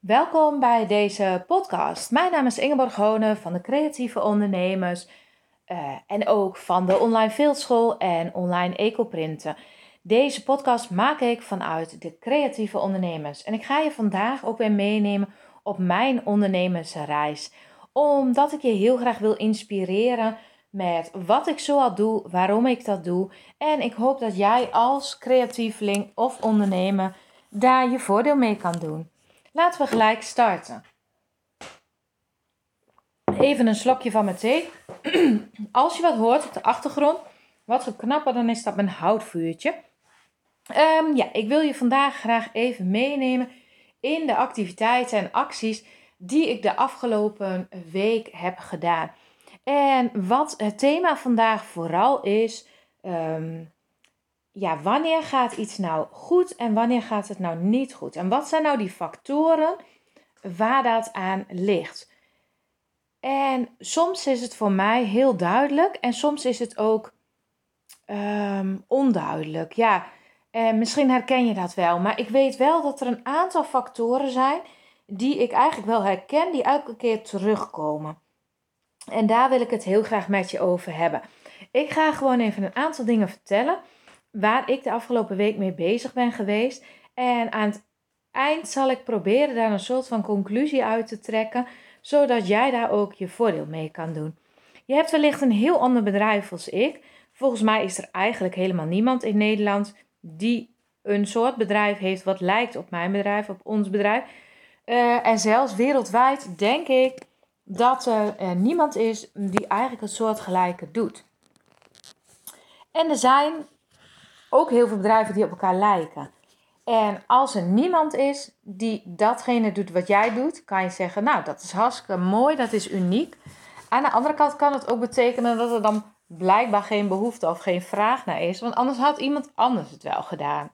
Welkom bij deze podcast. Mijn naam is Ingeborg Honen van de Creatieve Ondernemers uh, en ook van de Online Fieldschool en Online Ecoprinten. Deze podcast maak ik vanuit de Creatieve Ondernemers en ik ga je vandaag ook weer meenemen op mijn ondernemersreis. Omdat ik je heel graag wil inspireren met wat ik zoal doe, waarom ik dat doe. En ik hoop dat jij als creatieveling of ondernemer daar je voordeel mee kan doen. Laten we gelijk starten. Even een slokje van mijn thee. Als je wat hoort op de achtergrond, wat geknapper, dan is dat mijn houtvuurtje. Um, ja, ik wil je vandaag graag even meenemen in de activiteiten en acties die ik de afgelopen week heb gedaan. En wat het thema vandaag vooral is, um, ja, wanneer gaat iets nou goed en wanneer gaat het nou niet goed? En wat zijn nou die factoren waar dat aan ligt? En soms is het voor mij heel duidelijk en soms is het ook um, onduidelijk. Ja, en misschien herken je dat wel, maar ik weet wel dat er een aantal factoren zijn die ik eigenlijk wel herken, die elke keer terugkomen. En daar wil ik het heel graag met je over hebben. Ik ga gewoon even een aantal dingen vertellen waar ik de afgelopen week mee bezig ben geweest. En aan het eind zal ik proberen daar een soort van conclusie uit te trekken, zodat jij daar ook je voordeel mee kan doen. Je hebt wellicht een heel ander bedrijf als ik. Volgens mij is er eigenlijk helemaal niemand in Nederland die een soort bedrijf heeft wat lijkt op mijn bedrijf, op ons bedrijf. Uh, en zelfs wereldwijd denk ik dat er uh, niemand is die eigenlijk het soortgelijke doet. En er zijn ook heel veel bedrijven die op elkaar lijken. En als er niemand is die datgene doet wat jij doet, kan je zeggen, nou dat is hartstikke mooi, dat is uniek. Aan de andere kant kan het ook betekenen dat er dan blijkbaar geen behoefte of geen vraag naar is, want anders had iemand anders het wel gedaan.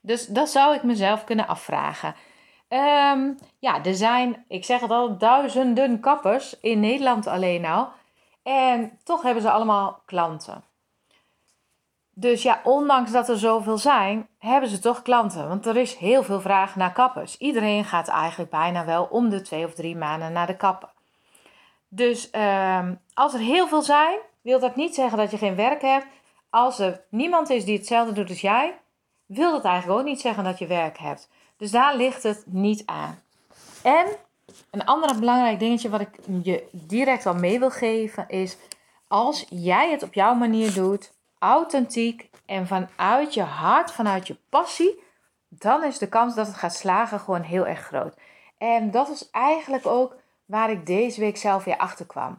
Dus dat zou ik mezelf kunnen afvragen. Um, ja, er zijn, ik zeg het al, duizenden kappers in Nederland alleen al. En toch hebben ze allemaal klanten. Dus ja, ondanks dat er zoveel zijn, hebben ze toch klanten. Want er is heel veel vraag naar kappers. Iedereen gaat eigenlijk bijna wel om de twee of drie maanden naar de kapper. Dus uh, als er heel veel zijn, wil dat niet zeggen dat je geen werk hebt. Als er niemand is die hetzelfde doet als jij, wil dat eigenlijk ook niet zeggen dat je werk hebt. Dus daar ligt het niet aan. En een ander belangrijk dingetje wat ik je direct al mee wil geven is: als jij het op jouw manier doet, authentiek en vanuit je hart, vanuit je passie, dan is de kans dat het gaat slagen gewoon heel erg groot. En dat is eigenlijk ook waar ik deze week zelf weer achter kwam.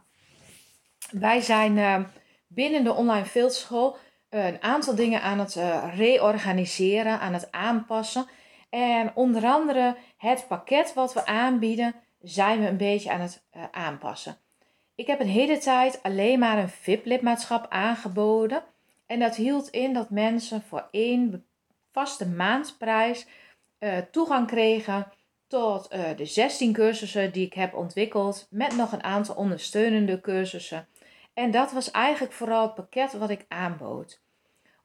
Wij zijn uh, binnen de online fieldschool uh, een aantal dingen aan het uh, reorganiseren, aan het aanpassen. En onder andere het pakket wat we aanbieden, zijn we een beetje aan het aanpassen. Ik heb een hele tijd alleen maar een VIP-lidmaatschap aangeboden. En dat hield in dat mensen voor één vaste maandprijs uh, toegang kregen tot uh, de 16 cursussen die ik heb ontwikkeld, met nog een aantal ondersteunende cursussen. En dat was eigenlijk vooral het pakket wat ik aanbood.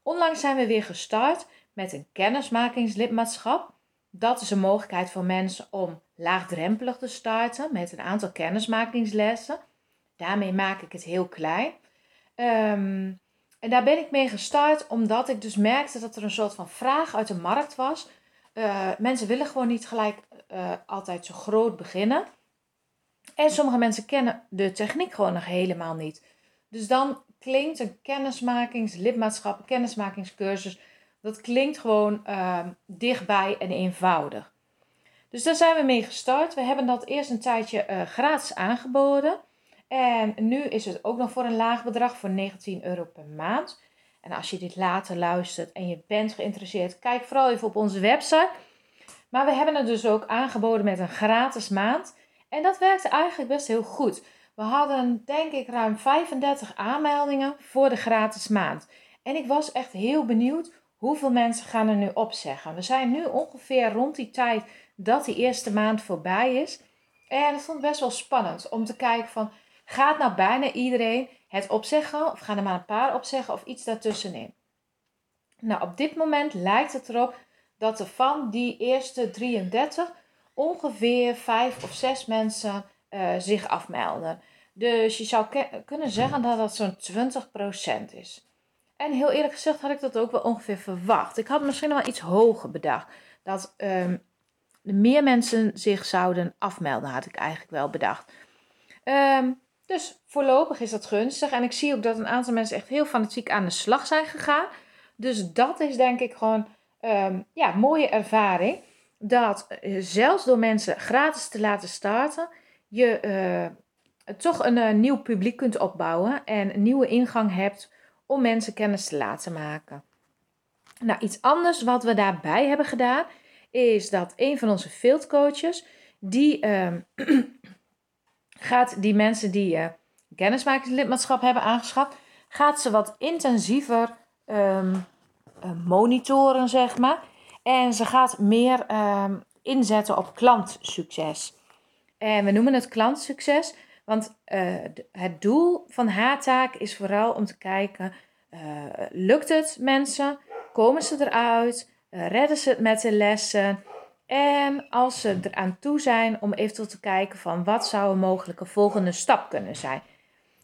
Onlangs zijn we weer gestart met een kennismakingslidmaatschap. Dat is een mogelijkheid voor mensen om laagdrempelig te starten met een aantal kennismakingslessen. Daarmee maak ik het heel klein. Um, en daar ben ik mee gestart omdat ik dus merkte dat er een soort van vraag uit de markt was. Uh, mensen willen gewoon niet gelijk uh, altijd zo groot beginnen. En sommige mensen kennen de techniek gewoon nog helemaal niet. Dus dan klinkt een kennismakingslidmaatschap, kennismakingscursus, dat klinkt gewoon uh, dichtbij en eenvoudig. Dus daar zijn we mee gestart. We hebben dat eerst een tijdje uh, gratis aangeboden. En nu is het ook nog voor een laag bedrag voor 19 euro per maand. En als je dit later luistert en je bent geïnteresseerd, kijk vooral even op onze website. Maar we hebben het dus ook aangeboden met een gratis maand. En dat werkte eigenlijk best heel goed. We hadden denk ik ruim 35 aanmeldingen voor de gratis maand. En ik was echt heel benieuwd hoeveel mensen gaan er nu opzeggen. We zijn nu ongeveer rond die tijd dat die eerste maand voorbij is. En het vond best wel spannend om te kijken van Gaat nou bijna iedereen het opzeggen, of gaan er maar een paar opzeggen, of iets daartussenin? Nou, op dit moment lijkt het erop dat er van die eerste 33 ongeveer vijf of zes mensen uh, zich afmelden. Dus je zou kunnen zeggen dat dat zo'n 20% is. En heel eerlijk gezegd had ik dat ook wel ongeveer verwacht. Ik had misschien wel iets hoger bedacht. Dat um, meer mensen zich zouden afmelden, had ik eigenlijk wel bedacht. Um, dus voorlopig is dat gunstig. En ik zie ook dat een aantal mensen echt heel fanatiek aan de slag zijn gegaan. Dus dat is denk ik gewoon um, ja, mooie ervaring. Dat uh, zelfs door mensen gratis te laten starten, je uh, toch een uh, nieuw publiek kunt opbouwen en een nieuwe ingang hebt om mensen kennis te laten maken. Nou, iets anders wat we daarbij hebben gedaan, is dat een van onze fieldcoaches, die uh, gaat die mensen die uh, kennismakingslidmaatschap hebben aangeschaft, gaat ze wat intensiever um, monitoren, zeg maar. En ze gaat meer um, inzetten op klantsucces. En we noemen het klantsucces, want uh, het doel van haar taak is vooral om te kijken: lukt het mensen? Komen ze eruit? Redden ze het met de lessen? En als ze eraan toe zijn om eventueel te kijken van wat zou een mogelijke volgende stap kunnen zijn.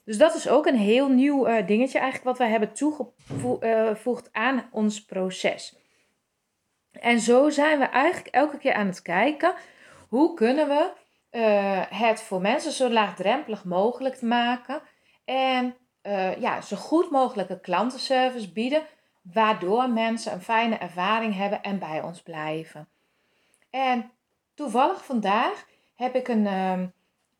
Dus dat is ook een heel nieuw uh, dingetje eigenlijk wat wij hebben toegevoegd uh, aan ons proces. En zo zijn we eigenlijk elke keer aan het kijken hoe kunnen we uh, het voor mensen zo laagdrempelig mogelijk maken en ja, zo goed mogelijke klantenservice bieden, waardoor mensen een fijne ervaring hebben en bij ons blijven. En toevallig vandaag heb ik een, uh,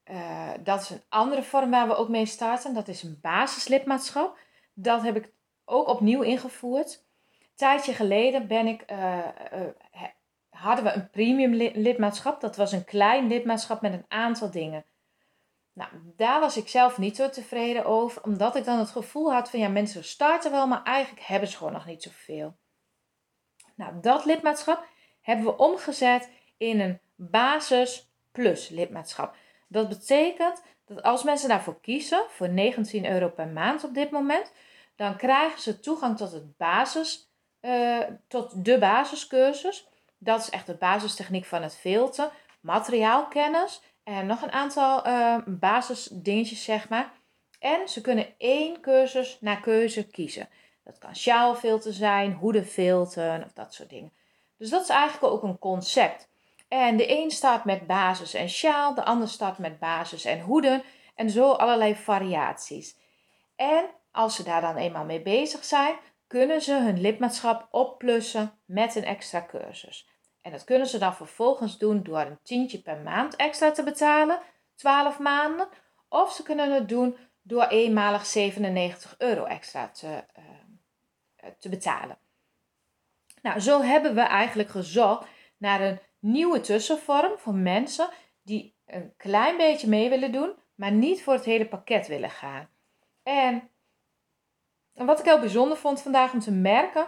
uh, dat is een andere vorm waar we ook mee starten. Dat is een basislidmaatschap. Dat heb ik ook opnieuw ingevoerd. Een tijdje geleden ben ik, uh, hadden we een premium lidmaatschap. Dat was een klein lidmaatschap met een aantal dingen. Nou, daar was ik zelf niet zo tevreden over, omdat ik dan het gevoel had van ja, mensen starten wel, maar eigenlijk hebben ze gewoon nog niet zoveel. Nou, dat lidmaatschap hebben we omgezet in een basis plus lidmaatschap. Dat betekent dat als mensen daarvoor kiezen, voor 19 euro per maand op dit moment, dan krijgen ze toegang tot, het basis, uh, tot de basiscursus. Dat is echt de basistechniek van het filter, materiaalkennis en nog een aantal uh, basisdingetjes, zeg maar. En ze kunnen één cursus naar keuze kiezen. Dat kan sjaalfilter zijn, hoedenfilter of dat soort dingen. Dus dat is eigenlijk ook een concept. En de een start met basis en sjaal, de ander start met basis en hoeden en zo allerlei variaties. En als ze daar dan eenmaal mee bezig zijn, kunnen ze hun lidmaatschap opplussen met een extra cursus. En dat kunnen ze dan vervolgens doen door een tientje per maand extra te betalen, 12 maanden. Of ze kunnen het doen door eenmalig 97 euro extra te, uh, te betalen. Nou, zo hebben we eigenlijk gezocht naar een nieuwe tussenvorm voor mensen die een klein beetje mee willen doen, maar niet voor het hele pakket willen gaan. En wat ik heel bijzonder vond vandaag om te merken,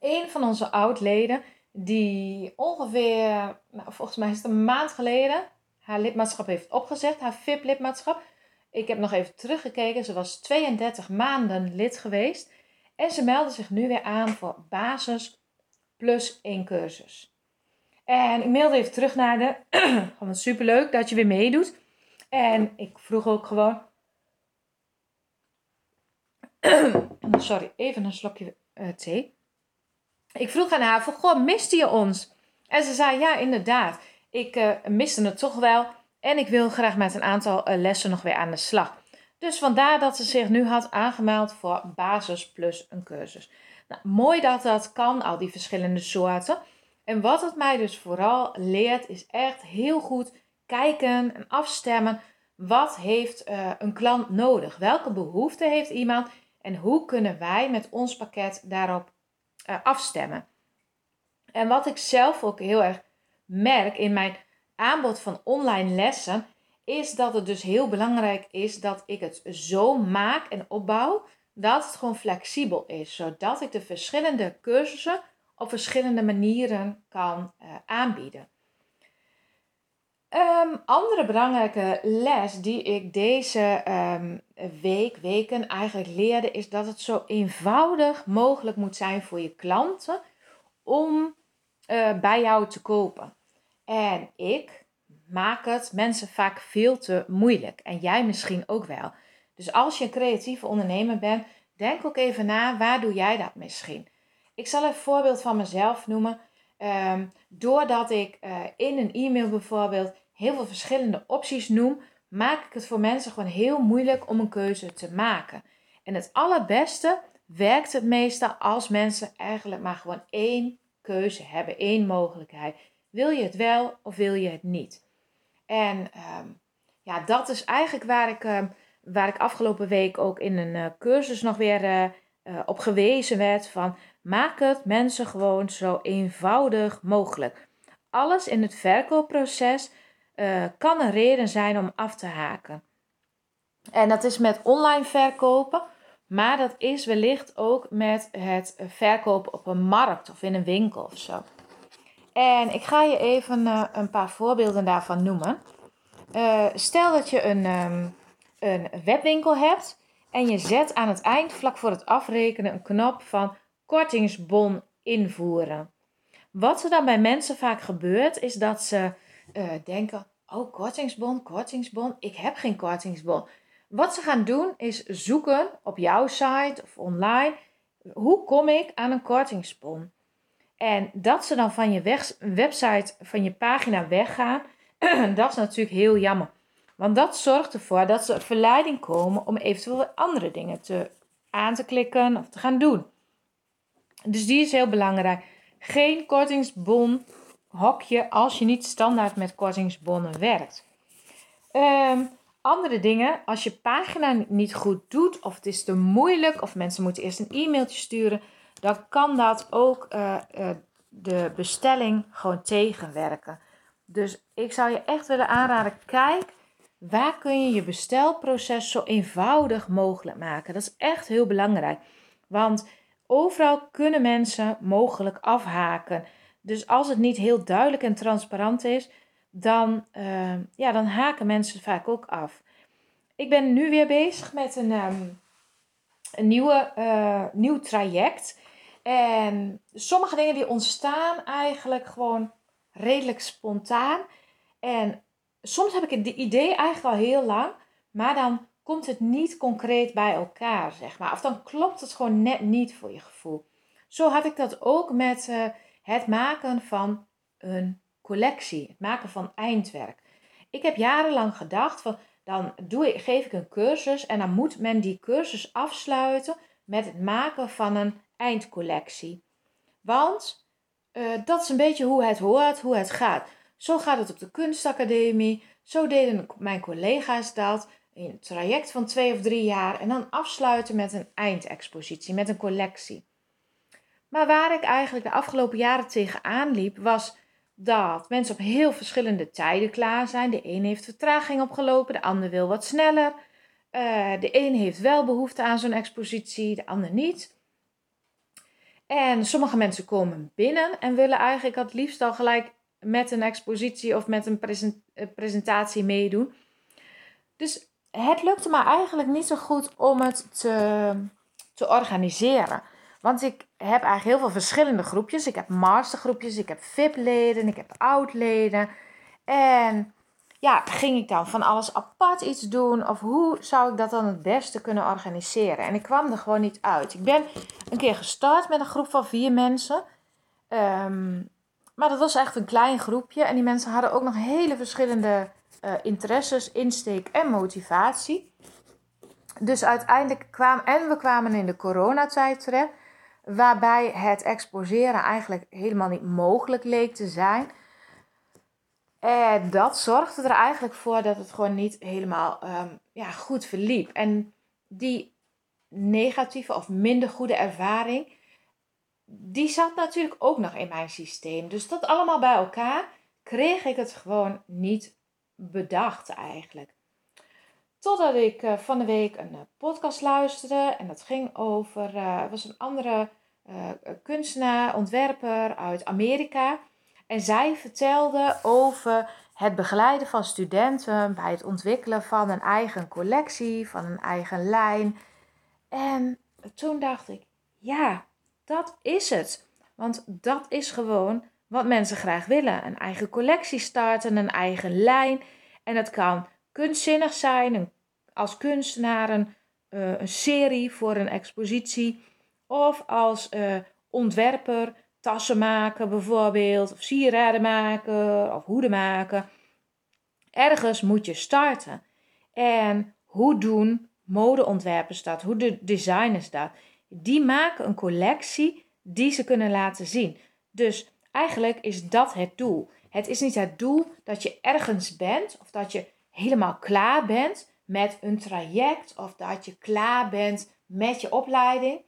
een van onze oudleden, die ongeveer, nou, volgens mij is het een maand geleden, haar lidmaatschap heeft opgezegd, haar VIP-lidmaatschap. Ik heb nog even teruggekeken, ze was 32 maanden lid geweest. En ze melden zich nu weer aan voor basis plus één cursus. En ik mailde even terug naar de. gewoon superleuk dat je weer meedoet. En ik vroeg ook gewoon. Sorry, even een slokje uh, thee. Ik vroeg aan haar: van, Goh, miste je ons? En ze zei: Ja, inderdaad. Ik uh, miste het toch wel. En ik wil graag met een aantal uh, lessen nog weer aan de slag. Dus vandaar dat ze zich nu had aangemeld voor basis plus een cursus. Nou, mooi dat dat kan, al die verschillende soorten. En wat het mij dus vooral leert, is echt heel goed kijken en afstemmen. Wat heeft uh, een klant nodig? Welke behoefte heeft iemand? En hoe kunnen wij met ons pakket daarop uh, afstemmen? En wat ik zelf ook heel erg merk in mijn aanbod van online lessen, is dat het dus heel belangrijk is dat ik het zo maak en opbouw dat het gewoon flexibel is, zodat ik de verschillende cursussen op verschillende manieren kan uh, aanbieden. Um, andere belangrijke les die ik deze um, week, weken eigenlijk leerde, is dat het zo eenvoudig mogelijk moet zijn voor je klanten om uh, bij jou te kopen. En ik maak het mensen vaak veel te moeilijk. En jij misschien ook wel. Dus als je een creatieve ondernemer bent, denk ook even na, waar doe jij dat misschien? Ik zal een voorbeeld van mezelf noemen. Um, doordat ik uh, in een e-mail bijvoorbeeld heel veel verschillende opties noem, maak ik het voor mensen gewoon heel moeilijk om een keuze te maken. En het allerbeste werkt het meestal als mensen eigenlijk maar gewoon één keuze hebben, één mogelijkheid. Wil je het wel of wil je het niet? En um, ja, dat is eigenlijk waar ik, um, waar ik afgelopen week ook in een uh, cursus nog weer uh, uh, op gewezen werd. Van maak het mensen gewoon zo eenvoudig mogelijk. Alles in het verkoopproces kan een reden zijn om af te haken. En dat is met online verkopen, maar dat is wellicht ook met het verkopen op een markt of in een winkel of zo. En ik ga je even uh, een paar voorbeelden daarvan noemen. Uh, stel dat je een, um, een webwinkel hebt en je zet aan het eind, vlak voor het afrekenen, een knop van kortingsbon invoeren. Wat er dan bij mensen vaak gebeurt, is dat ze uh, denken: Oh, kortingsbon, kortingsbon, ik heb geen kortingsbon. Wat ze gaan doen is zoeken op jouw site of online: hoe kom ik aan een kortingsbon? En dat ze dan van je website, van je pagina weggaan, dat is natuurlijk heel jammer. Want dat zorgt ervoor dat ze verleiding komen om eventueel andere dingen te, aan te klikken of te gaan doen. Dus die is heel belangrijk. Geen kortingsbon hokje als je niet standaard met kortingsbonnen werkt. Um, andere dingen, als je pagina niet goed doet of het is te moeilijk of mensen moeten eerst een e-mailtje sturen, dan kan dat ook uh, uh, de bestelling gewoon tegenwerken. Dus ik zou je echt willen aanraden, kijk waar kun je je bestelproces zo eenvoudig mogelijk maken. Dat is echt heel belangrijk. Want overal kunnen mensen mogelijk afhaken. Dus als het niet heel duidelijk en transparant is, dan, uh, ja, dan haken mensen vaak ook af. Ik ben nu weer bezig met een, um, een nieuwe, nieuw traject. En sommige dingen die ontstaan eigenlijk gewoon redelijk spontaan. En soms heb ik het idee eigenlijk al heel lang, maar dan komt het niet concreet bij elkaar, zeg maar. Of dan klopt het gewoon net niet voor je gevoel. Zo had ik dat ook met uh, het maken van een collectie, het maken van eindwerk. Ik heb jarenlang gedacht van, dan doe ik, geef ik een cursus en dan moet men die cursus afsluiten met het maken van een eindcollectie. Want uh, dat is een beetje hoe het hoort, hoe het gaat. Zo gaat het op de kunstacademie. Zo deden mijn collega's dat in een traject van twee of drie jaar. En dan afsluiten met een eindexpositie, met een collectie. Maar waar ik eigenlijk de afgelopen jaren tegenaan liep, was dat mensen op heel verschillende tijden klaar zijn. De een heeft vertraging opgelopen, de ander wil wat sneller. Uh, de een heeft wel behoefte aan zo'n expositie, de ander niet. En sommige mensen komen binnen en willen eigenlijk het liefst al gelijk met een expositie of met een eh, presentatie meedoen. Dus het lukte me eigenlijk niet zo goed om het te, te organiseren. Want ik heb eigenlijk heel veel verschillende groepjes. Ik heb mastergroepjes, ik heb VIP-leden, ik heb oud-leden. En ja, ging ik dan van alles apart iets doen? Of hoe zou ik dat dan het beste kunnen organiseren? En ik kwam er gewoon niet uit. Ik ben een keer gestart met een groep van vier mensen. Um, maar dat was echt een klein groepje. En die mensen hadden ook nog hele verschillende uh, interesses, insteek en motivatie. Dus uiteindelijk kwamen, en we kwamen in de coronatijd terecht, waarbij het exposeren eigenlijk helemaal niet mogelijk leek te zijn. En dat zorgde er eigenlijk voor dat het gewoon niet helemaal um, ja, goed verliep. En die negatieve of minder goede ervaring, die zat natuurlijk ook nog in mijn systeem. Dus dat allemaal bij elkaar kreeg ik het gewoon niet bedacht eigenlijk. Totdat ik uh, van de week een uh, podcast luisterde en dat ging over, uh, was een andere kunstenaar, ontwerper uit Amerika. En zij vertelde over het begeleiden van studenten bij het ontwikkelen van een eigen collectie, van een eigen lijn. En toen dacht ik, ja, dat is het. Want dat is gewoon wat mensen graag willen. Een eigen collectie starten, een eigen lijn. En dat kan kunstzinnig zijn, als kunstenaar een, uh, een, serie voor een expositie. Of als uh, ontwerper tassen maken bijvoorbeeld, of sieraden maken, of hoeden maken. Ergens moet je starten. En hoe doen modeontwerpers dat? Hoe doen designers dat? Die maken een collectie die ze kunnen laten zien. Dus eigenlijk is dat het doel. Het is niet het doel dat je ergens bent of dat je helemaal klaar bent met een traject of dat je klaar bent met je opleiding.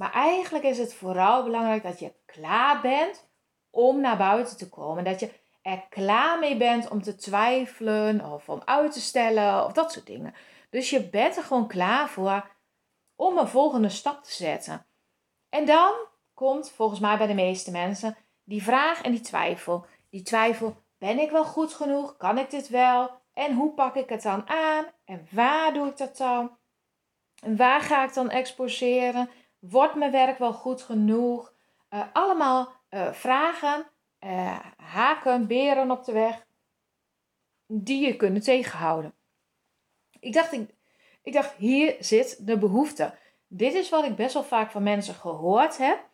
Maar eigenlijk is het vooral belangrijk dat je klaar bent om naar buiten te komen. Dat je er klaar mee bent om te twijfelen of om uit te stellen of dat soort dingen. Dus je bent er gewoon klaar voor om een volgende stap te zetten. En dan komt volgens mij bij de meeste mensen die vraag en die twijfel. Die twijfel, ben ik wel goed genoeg? Kan ik dit wel? En hoe pak ik het dan aan? En waar doe ik dat dan? En waar ga ik dan exposeren? Wordt mijn werk wel goed genoeg? Uh, allemaal uh, vragen, uh, haken, beren op de weg, die je kunnen tegenhouden. Ik dacht, ik, dacht, hier zit de behoefte. Dit is wat ik best wel vaak van mensen gehoord heb.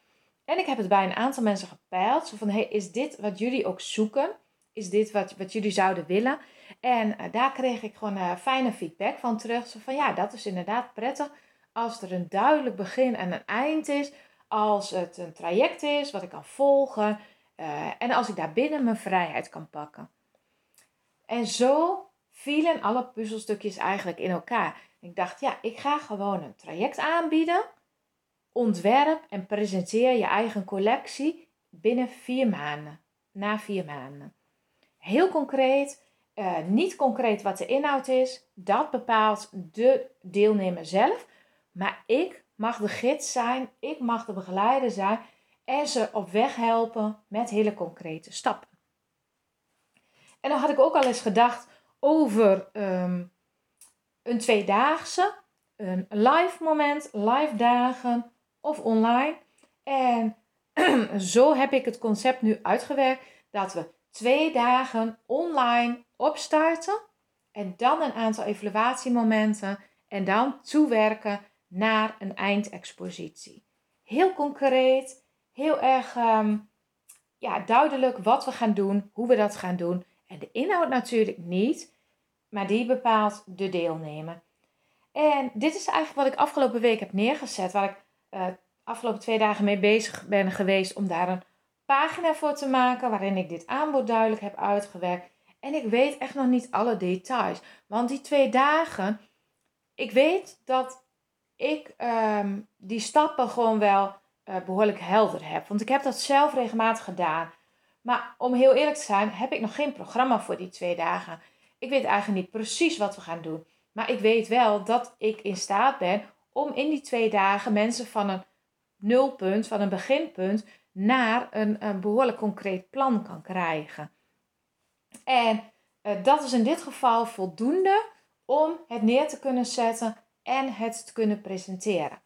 En ik heb het bij een aantal mensen gepeild. Zo van, hey, is dit wat jullie ook zoeken? Is dit wat, wat jullie zouden willen? En daar kreeg ik gewoon fijne feedback van terug. Zo van, ja, dat is inderdaad prettig. Als er een duidelijk begin en een eind is. Als het een traject is wat ik kan volgen. Uh, en als ik daar binnen mijn vrijheid kan pakken. En zo vielen alle puzzelstukjes eigenlijk in elkaar. Ik dacht, ja, ik ga gewoon een traject aanbieden. Ontwerp en presenteer je eigen collectie binnen vier maanden. Na vier maanden. Heel concreet, uh, niet concreet wat de inhoud is. Dat bepaalt de deelnemer zelf. Maar ik mag de gids zijn, ik mag de begeleider zijn en ze op weg helpen met hele concrete stappen. En dan had ik ook al eens gedacht over um, een tweedaagse, een live moment, live dagen of online. En zo heb ik het concept nu uitgewerkt dat we twee dagen online opstarten en dan een aantal evaluatiemomenten en dan toewerken naar een eindexpositie. Heel concreet, heel erg um, ja, duidelijk wat we gaan doen, hoe we dat gaan doen. En de inhoud natuurlijk niet, maar die bepaalt de deelnemer. En dit is eigenlijk wat ik afgelopen week heb neergezet, waar ik uh, afgelopen twee dagen mee bezig ben geweest om daar een pagina voor te maken waarin ik dit aanbod duidelijk heb uitgewerkt. En ik weet echt nog niet alle details, want die twee dagen, ik weet dat ik um, die stappen gewoon wel uh, behoorlijk helder heb. Want ik heb dat zelf regelmatig gedaan. Maar om heel eerlijk te zijn, heb ik nog geen programma voor die twee dagen. Ik weet eigenlijk niet precies wat we gaan doen. Maar ik weet wel dat ik in staat ben om in die twee dagen mensen van een nulpunt, van een beginpunt, naar een, een behoorlijk concreet plan kan krijgen. En uh, dat is in dit geval voldoende om het neer te kunnen zetten en het kunnen presenteren.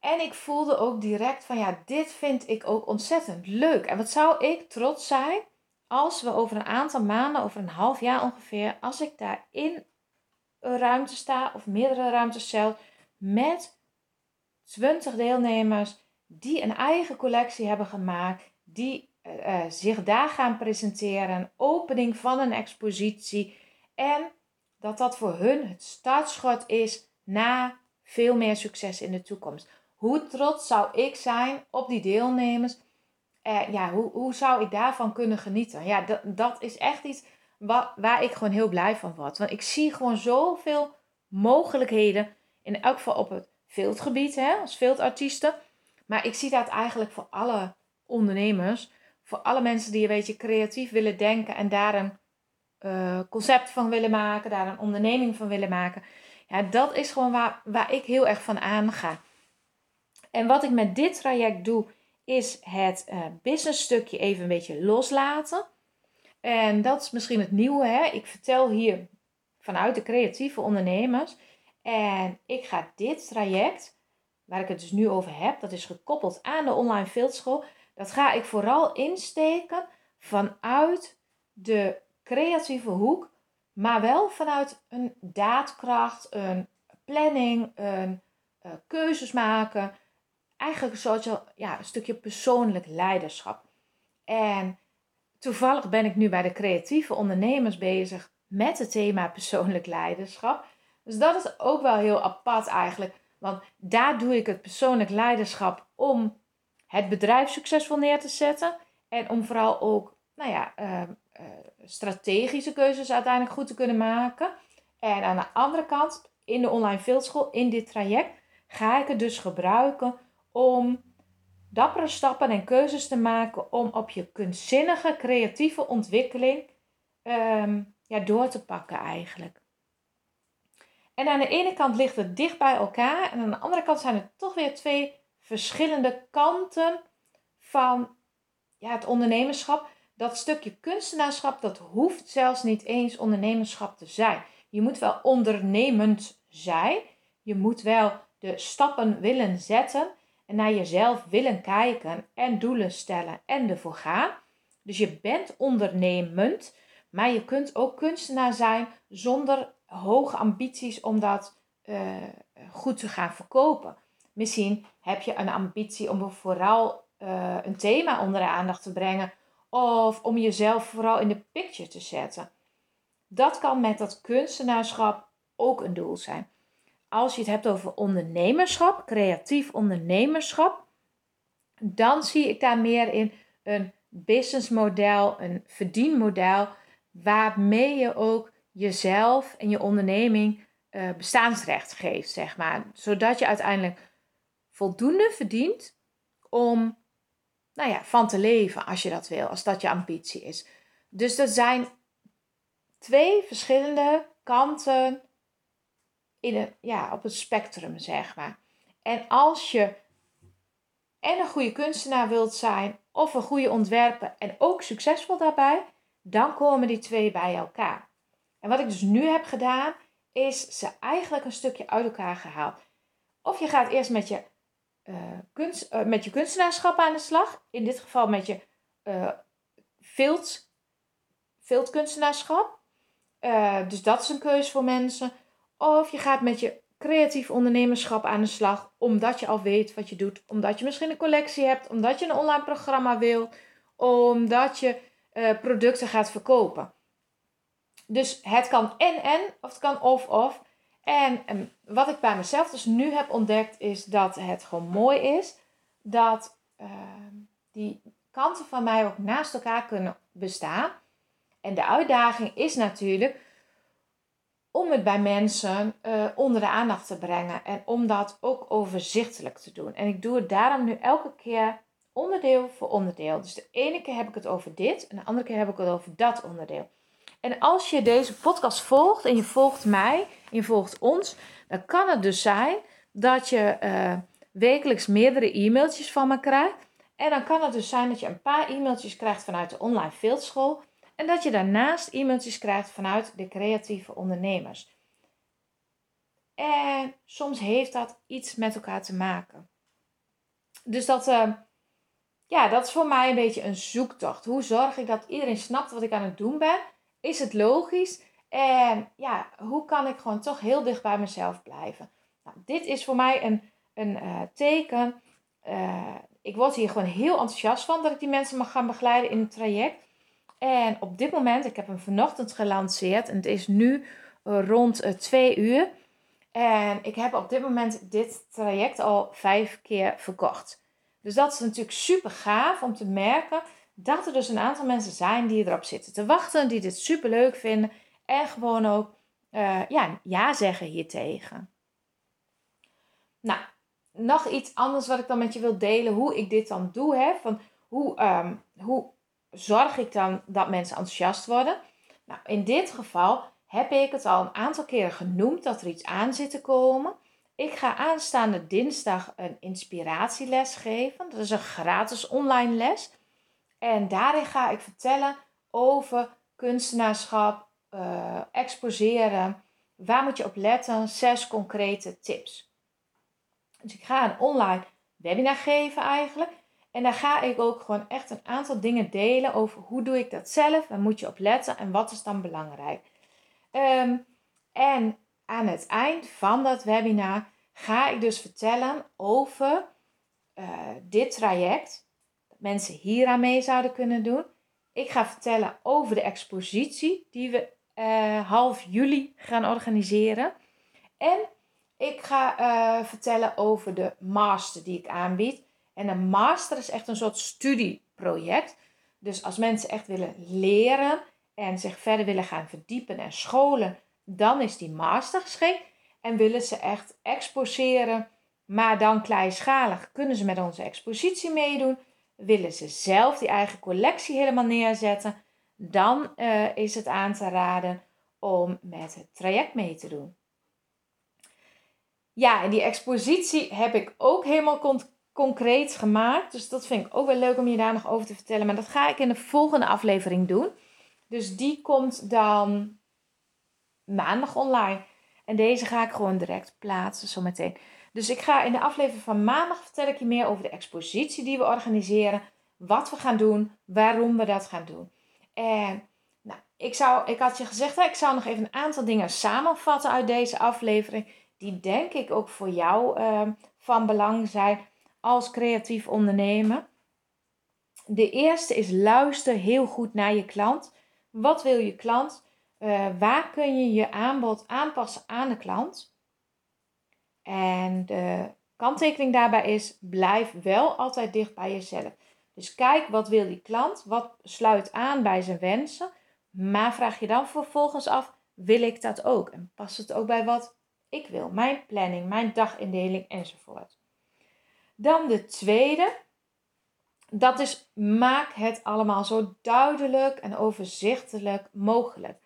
En ik voelde ook direct van ja, dit vind ik ook ontzettend leuk. En wat zou ik trots zijn als we over een aantal maanden, over een half jaar ongeveer, als ik daar in een ruimte sta of meerdere ruimtes zelf met 20 deelnemers die een eigen collectie hebben gemaakt, die uh, zich daar gaan presenteren, opening van een expositie en dat dat voor hun het startschot is naar veel meer succes in de toekomst. Hoe trots zou ik zijn op die deelnemers? Uh, ja, hoe, hoe zou ik daarvan kunnen genieten? Ja, dat, dat is echt iets wat, waar ik gewoon heel blij van word. Want ik zie gewoon zoveel mogelijkheden, in elk geval op het veldgebied, hè, als veeldartiesten. Maar ik zie dat eigenlijk voor alle ondernemers, voor alle mensen die een beetje creatief willen denken en daar een uh, concept van willen maken, daar een onderneming van willen maken. Ja, dat is gewoon waar, waar ik heel erg van aanga. En wat ik met dit traject doe, is het uh, business stukje even een beetje loslaten. En dat is misschien het nieuwe. Hè? Ik vertel hier vanuit de creatieve ondernemers. En ik ga dit traject, waar ik het dus nu over heb, dat is gekoppeld aan de online fieldschool. dat ga ik vooral insteken vanuit de creatieve hoek, maar wel vanuit een daadkracht, een planning, een uh, keuzes maken. Eigenlijk een soort ja, een stukje persoonlijk leiderschap. En toevallig ben ik nu bij de creatieve ondernemers bezig met het thema persoonlijk leiderschap. Dus dat is ook wel heel apart eigenlijk. Want daar doe ik het persoonlijk leiderschap om het bedrijf succesvol neer te zetten. En om vooral ook nou ja, uh, uh, strategische keuzes uiteindelijk goed te kunnen maken. En aan de andere kant, in de online fieldschool, in dit traject, ga ik het dus gebruiken om dappere stappen en keuzes te maken om op je kunstzinnige, creatieve ontwikkeling um, ja, door te pakken eigenlijk. En aan de ene kant ligt het dicht bij elkaar en aan de andere kant zijn het toch weer twee verschillende kanten van ja, het ondernemerschap. Dat stukje kunstenaarschap, dat hoeft zelfs niet eens ondernemerschap te zijn. Je moet wel ondernemend zijn. Je moet wel de stappen willen zetten en naar jezelf willen kijken en doelen stellen en ervoor gaan. Dus je bent ondernemend, maar je kunt ook kunstenaar zijn zonder hoge ambities om dat uh, goed te gaan verkopen. Misschien heb je een ambitie om vooral uh, een thema onder de aandacht te brengen of om jezelf vooral in de picture te zetten. Dat kan met dat kunstenaarschap ook een doel zijn. Als je het hebt over ondernemerschap, creatief ondernemerschap, dan zie ik daar meer in een businessmodel, een verdienmodel, waarmee je ook jezelf en je onderneming uh, bestaansrecht geeft, zeg maar. Zodat je uiteindelijk voldoende verdient om nou ja, van te leven als je dat wil, als dat je ambitie is. Dus er zijn twee verschillende kanten in een, ja, op het spectrum, zeg maar. En als je en een goede kunstenaar wilt zijn, of een goede ontwerper en ook succesvol daarbij, dan komen die twee bij elkaar. En wat ik dus nu heb gedaan, is ze eigenlijk een stukje uit elkaar gehaald. Of je gaat eerst met je, kunst, uh, met je kunstenaarschap aan de slag. In dit geval met je field, kunstenaarschap. dus dat is een keuze voor mensen. Of je gaat met je creatief ondernemerschap aan de slag. Omdat je al weet wat je doet. Omdat je misschien een collectie hebt. Omdat je een online programma wil. Omdat je producten gaat verkopen. Dus het kan en en, of het kan of of. En, en wat ik bij mezelf dus nu heb ontdekt, is dat het gewoon mooi is dat uh, die kanten van mij ook naast elkaar kunnen bestaan. En de uitdaging is natuurlijk om het bij mensen uh, onder de aandacht te brengen en om dat ook overzichtelijk te doen. En ik doe het daarom nu elke keer onderdeel voor onderdeel. Dus de ene keer heb ik het over dit en de andere keer heb ik het over dat onderdeel. En als je deze podcast volgt en je volgt mij en je volgt ons, dan kan het dus zijn dat je uh, wekelijks meerdere e-mailtjes van me krijgt. En dan kan het dus zijn dat je een paar e-mailtjes krijgt vanuit de online fieldschool. En dat je daarnaast e-mailtjes krijgt vanuit de creatieve ondernemers. En soms heeft dat iets met elkaar te maken. Dus dat, uh, ja, dat is voor mij een beetje een zoektocht. Hoe zorg ik dat iedereen snapt wat ik aan het doen ben? Is het logisch? En ja, hoe kan ik gewoon toch heel dicht bij mezelf blijven? Nou, dit is voor mij een, een uh, teken. Uh, ik word hier gewoon heel enthousiast van dat ik die mensen mag gaan begeleiden in het traject. En op dit moment, ik heb hem vanochtend gelanceerd en het is nu rond twee uur. En ik heb op dit moment dit traject al vijf keer verkocht. Dus dat is natuurlijk super gaaf om te merken dat er dus een aantal mensen zijn die erop zitten te wachten, die dit super leuk vinden en gewoon ook uh, ja, ja zeggen hiertegen. Nou, nog iets anders wat ik dan met je wil delen, hoe ik dit dan doe. Hè? Van hoe, um, hoe zorg ik dan dat mensen enthousiast worden? Nou, in dit geval heb ik het al een aantal keren genoemd dat er iets aan zit te komen. Ik ga aanstaande dinsdag een inspiratieles geven. Dat is een gratis online les. En daarin ga ik vertellen over kunstenaarschap, uh, exposeren. Waar moet je op letten? Zes concrete tips. Dus ik ga een online webinar geven eigenlijk. En daar ga ik ook gewoon echt een aantal dingen delen over hoe doe ik dat zelf, waar moet je op letten en wat is dan belangrijk. Um, en aan het eind van dat webinar ga ik dus vertellen over uh, dit traject. Mensen hier aan mee zouden kunnen doen. Ik ga vertellen over de expositie die we uh, half juli gaan organiseren. En ik ga uh, vertellen over de master die ik aanbied. En een master is echt een soort studieproject. Dus als mensen echt willen leren en zich verder willen gaan verdiepen en scholen, dan is die master geschikt. En willen ze echt exposeren, maar dan kleinschalig, kunnen ze met onze expositie meedoen. Willen ze zelf die eigen collectie helemaal neerzetten, dan uh, is het aan te raden om met het traject mee te doen. Ja, en die expositie heb ik ook helemaal concreet gemaakt. Dus dat vind ik ook wel leuk om je daar nog over te vertellen. Maar dat ga ik in de volgende aflevering doen. Dus die komt dan maandag online. En deze ga ik gewoon direct plaatsen zometeen. Dus ik ga in de aflevering van maandag vertel ik je meer over de expositie die we organiseren. Wat we gaan doen, waarom we dat gaan doen. En nou, ik, zou, ik had je gezegd, ik zou nog even een aantal dingen samenvatten uit deze aflevering. Die denk ik ook voor jou uh, van belang zijn als creatief ondernemer. De eerste is luister heel goed naar je klant. Wat wil je klant? Uh, waar kun je je aanbod aanpassen aan de klant? En de kanttekening daarbij is: blijf wel altijd dicht bij jezelf. Dus kijk wat wil die klant, wat sluit aan bij zijn wensen, maar vraag je dan vervolgens af: wil ik dat ook? En past het ook bij wat ik wil? Mijn planning, mijn dagindeling enzovoort. Dan de tweede, dat is maak het allemaal zo duidelijk en overzichtelijk mogelijk.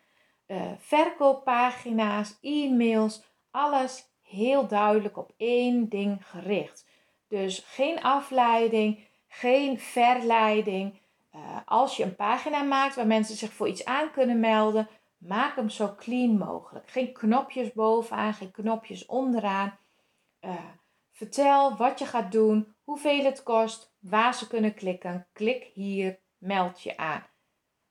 Uh, verkooppagina's, e-mails, alles heel duidelijk op één ding gericht. Dus geen afleiding, geen verleiding. Uh, als je een pagina maakt waar mensen zich voor iets aan kunnen melden, maak hem zo clean mogelijk. Geen knopjes bovenaan, geen knopjes onderaan. Uh, vertel wat je gaat doen, hoeveel het kost, waar ze kunnen klikken. Klik hier, meld je aan.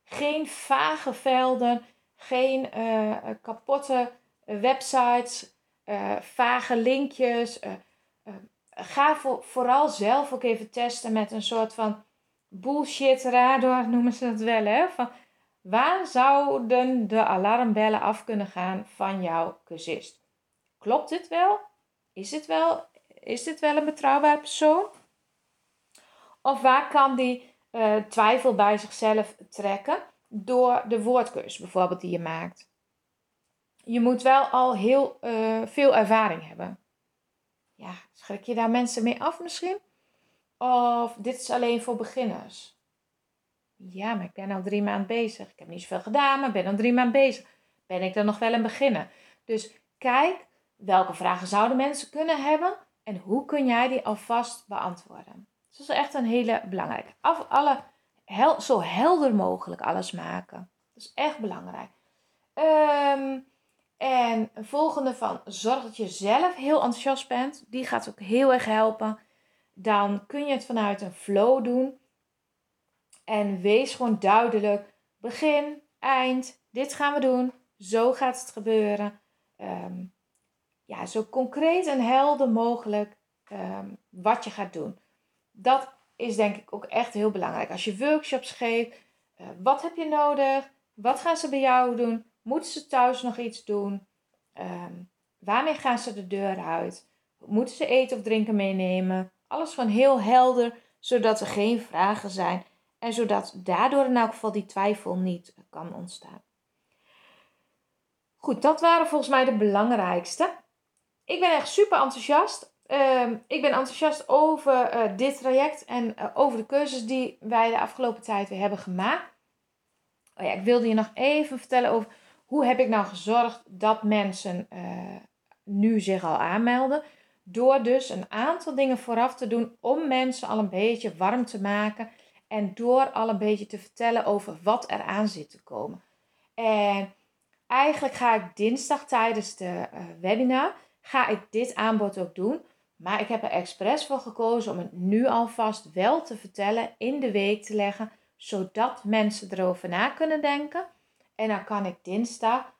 Geen vage velden, geen uh, kapotte websites, uh, vage linkjes. Ga voor, vooral zelf ook even testen met een soort van bullshit radar, noemen ze dat wel. Hè? Van, waar zouden de alarmbellen af kunnen gaan van jouw cursist? Klopt dit wel? Is dit wel, is dit wel een betrouwbaar persoon? Of waar kan die twijfel bij zichzelf trekken door de woordkeus bijvoorbeeld die je maakt? je moet wel al heel uh, veel ervaring hebben. Ja, schrik je daar mensen mee af misschien? Of dit is alleen voor beginners? Ja, maar ik ben al drie maanden bezig. Ik heb niet zoveel gedaan, maar ben al drie maanden bezig. Ben ik dan nog wel een beginner? Dus kijk welke vragen zouden mensen kunnen hebben en hoe kun jij die alvast beantwoorden. Dus dat is echt een hele belangrijke. Af, alle, hel, zo helder mogelijk alles maken. Dat is echt belangrijk. Um, en een volgende van zorg dat je zelf heel enthousiast bent. Die gaat ook heel erg helpen. Dan kun je het vanuit een flow doen. En wees gewoon duidelijk. Begin, eind, dit gaan we doen. Zo gaat het gebeuren. Ehm, ja, zo concreet en helder mogelijk um, wat je gaat doen. Dat is denk ik ook echt heel belangrijk. Als je workshops geeft, uh, wat heb je nodig? Wat gaan ze bij jou doen? Moeten ze thuis nog iets doen? Um, waarmee gaan ze de deur uit? Moeten ze eten of drinken meenemen? Alles van heel helder, zodat er geen vragen zijn. En zodat daardoor in elk geval die twijfel niet kan ontstaan. Goed, dat waren volgens mij de belangrijkste. Ik ben echt super enthousiast. Uh, ik ben enthousiast over uh, dit traject en uh, over de cursus die wij de afgelopen tijd weer hebben gemaakt. Oh ja, ik wilde je nog even vertellen over hoe heb ik nou gezorgd dat mensen uh, nu zich al aanmelden? Door dus een aantal dingen vooraf te doen om mensen al een beetje warm te maken. En door al een beetje te vertellen over wat er aan zit te komen. En eigenlijk ga ik dinsdag tijdens de webinar, ga ik dit aanbod ook doen. Maar ik heb er expres voor gekozen om het nu alvast wel te vertellen, in de week te leggen, zodat mensen erover na kunnen denken. En dan kan ik dinsdag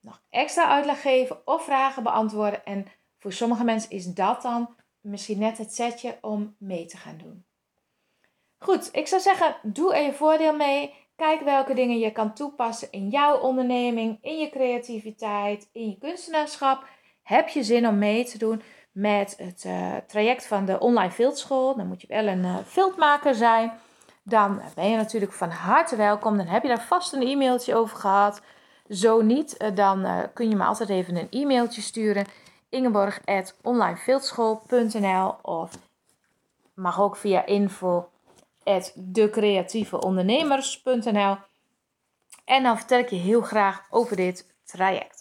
nog extra uitleg geven of vragen beantwoorden. En voor sommige mensen is dat dan misschien net het setje om mee te gaan doen. Goed, ik zou zeggen, doe er je voordeel mee. Kijk welke dingen je kan toepassen in jouw onderneming, in je creativiteit, in je kunstenaarschap. Heb je zin om mee te doen met het uh, traject van de online viltschool? Dan moet je wel een uh, zijn. Dan ben je natuurlijk van harte welkom. Dan heb je daar vast een e-mailtje over gehad. Zo niet, uh, dan kun je me altijd even een e-mailtje sturen. Ingeborg.onlineviltschool.nl of mag ook via info decreatieveondernemers.nl. En dan vertel ik je heel graag over dit traject.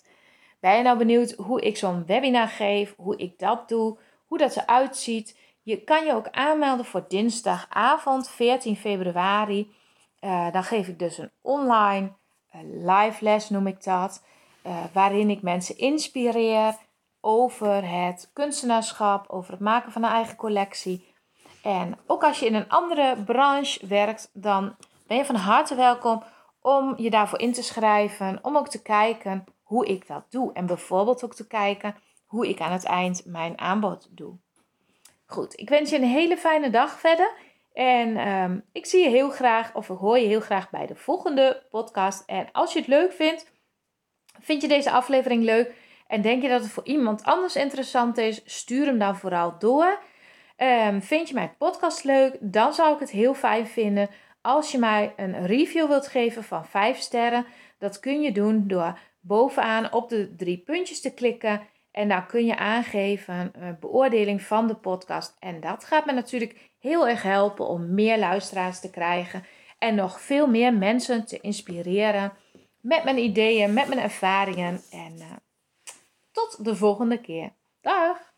Ben je nou benieuwd hoe ik zo'n webinar geef, hoe ik dat doe, hoe dat eruit ziet? Je kan je ook aanmelden voor dinsdagavond 14 februari. Uh, dan geef ik dus een online uh, live les, noem ik dat. Uh, waarin ik mensen inspireer over het kunstenaarschap, over het maken van een eigen collectie. En ook als je in een andere branche werkt, dan ben je van harte welkom om je daarvoor in te schrijven. Om ook te kijken hoe ik dat doe. En bijvoorbeeld ook te kijken hoe ik aan het eind mijn aanbod doe. Goed, ik wens je een hele fijne dag verder. En um, ik zie je heel graag, of ik hoor je heel graag bij de volgende podcast. En als je het leuk vindt, vind je deze aflevering leuk en denk je dat het voor iemand anders interessant is, stuur hem dan vooral door. Um, vind je mijn podcast leuk? Dan zou ik het heel fijn vinden als je mij een review wilt geven van 5 sterren. Dat kun je doen door bovenaan op de drie puntjes te klikken. En dan kun je aangeven een beoordeling van de podcast. En dat gaat me natuurlijk heel erg helpen om meer luisteraars te krijgen. En nog veel meer mensen te inspireren met mijn ideeën, met mijn ervaringen. En uh, tot de volgende keer. Dag!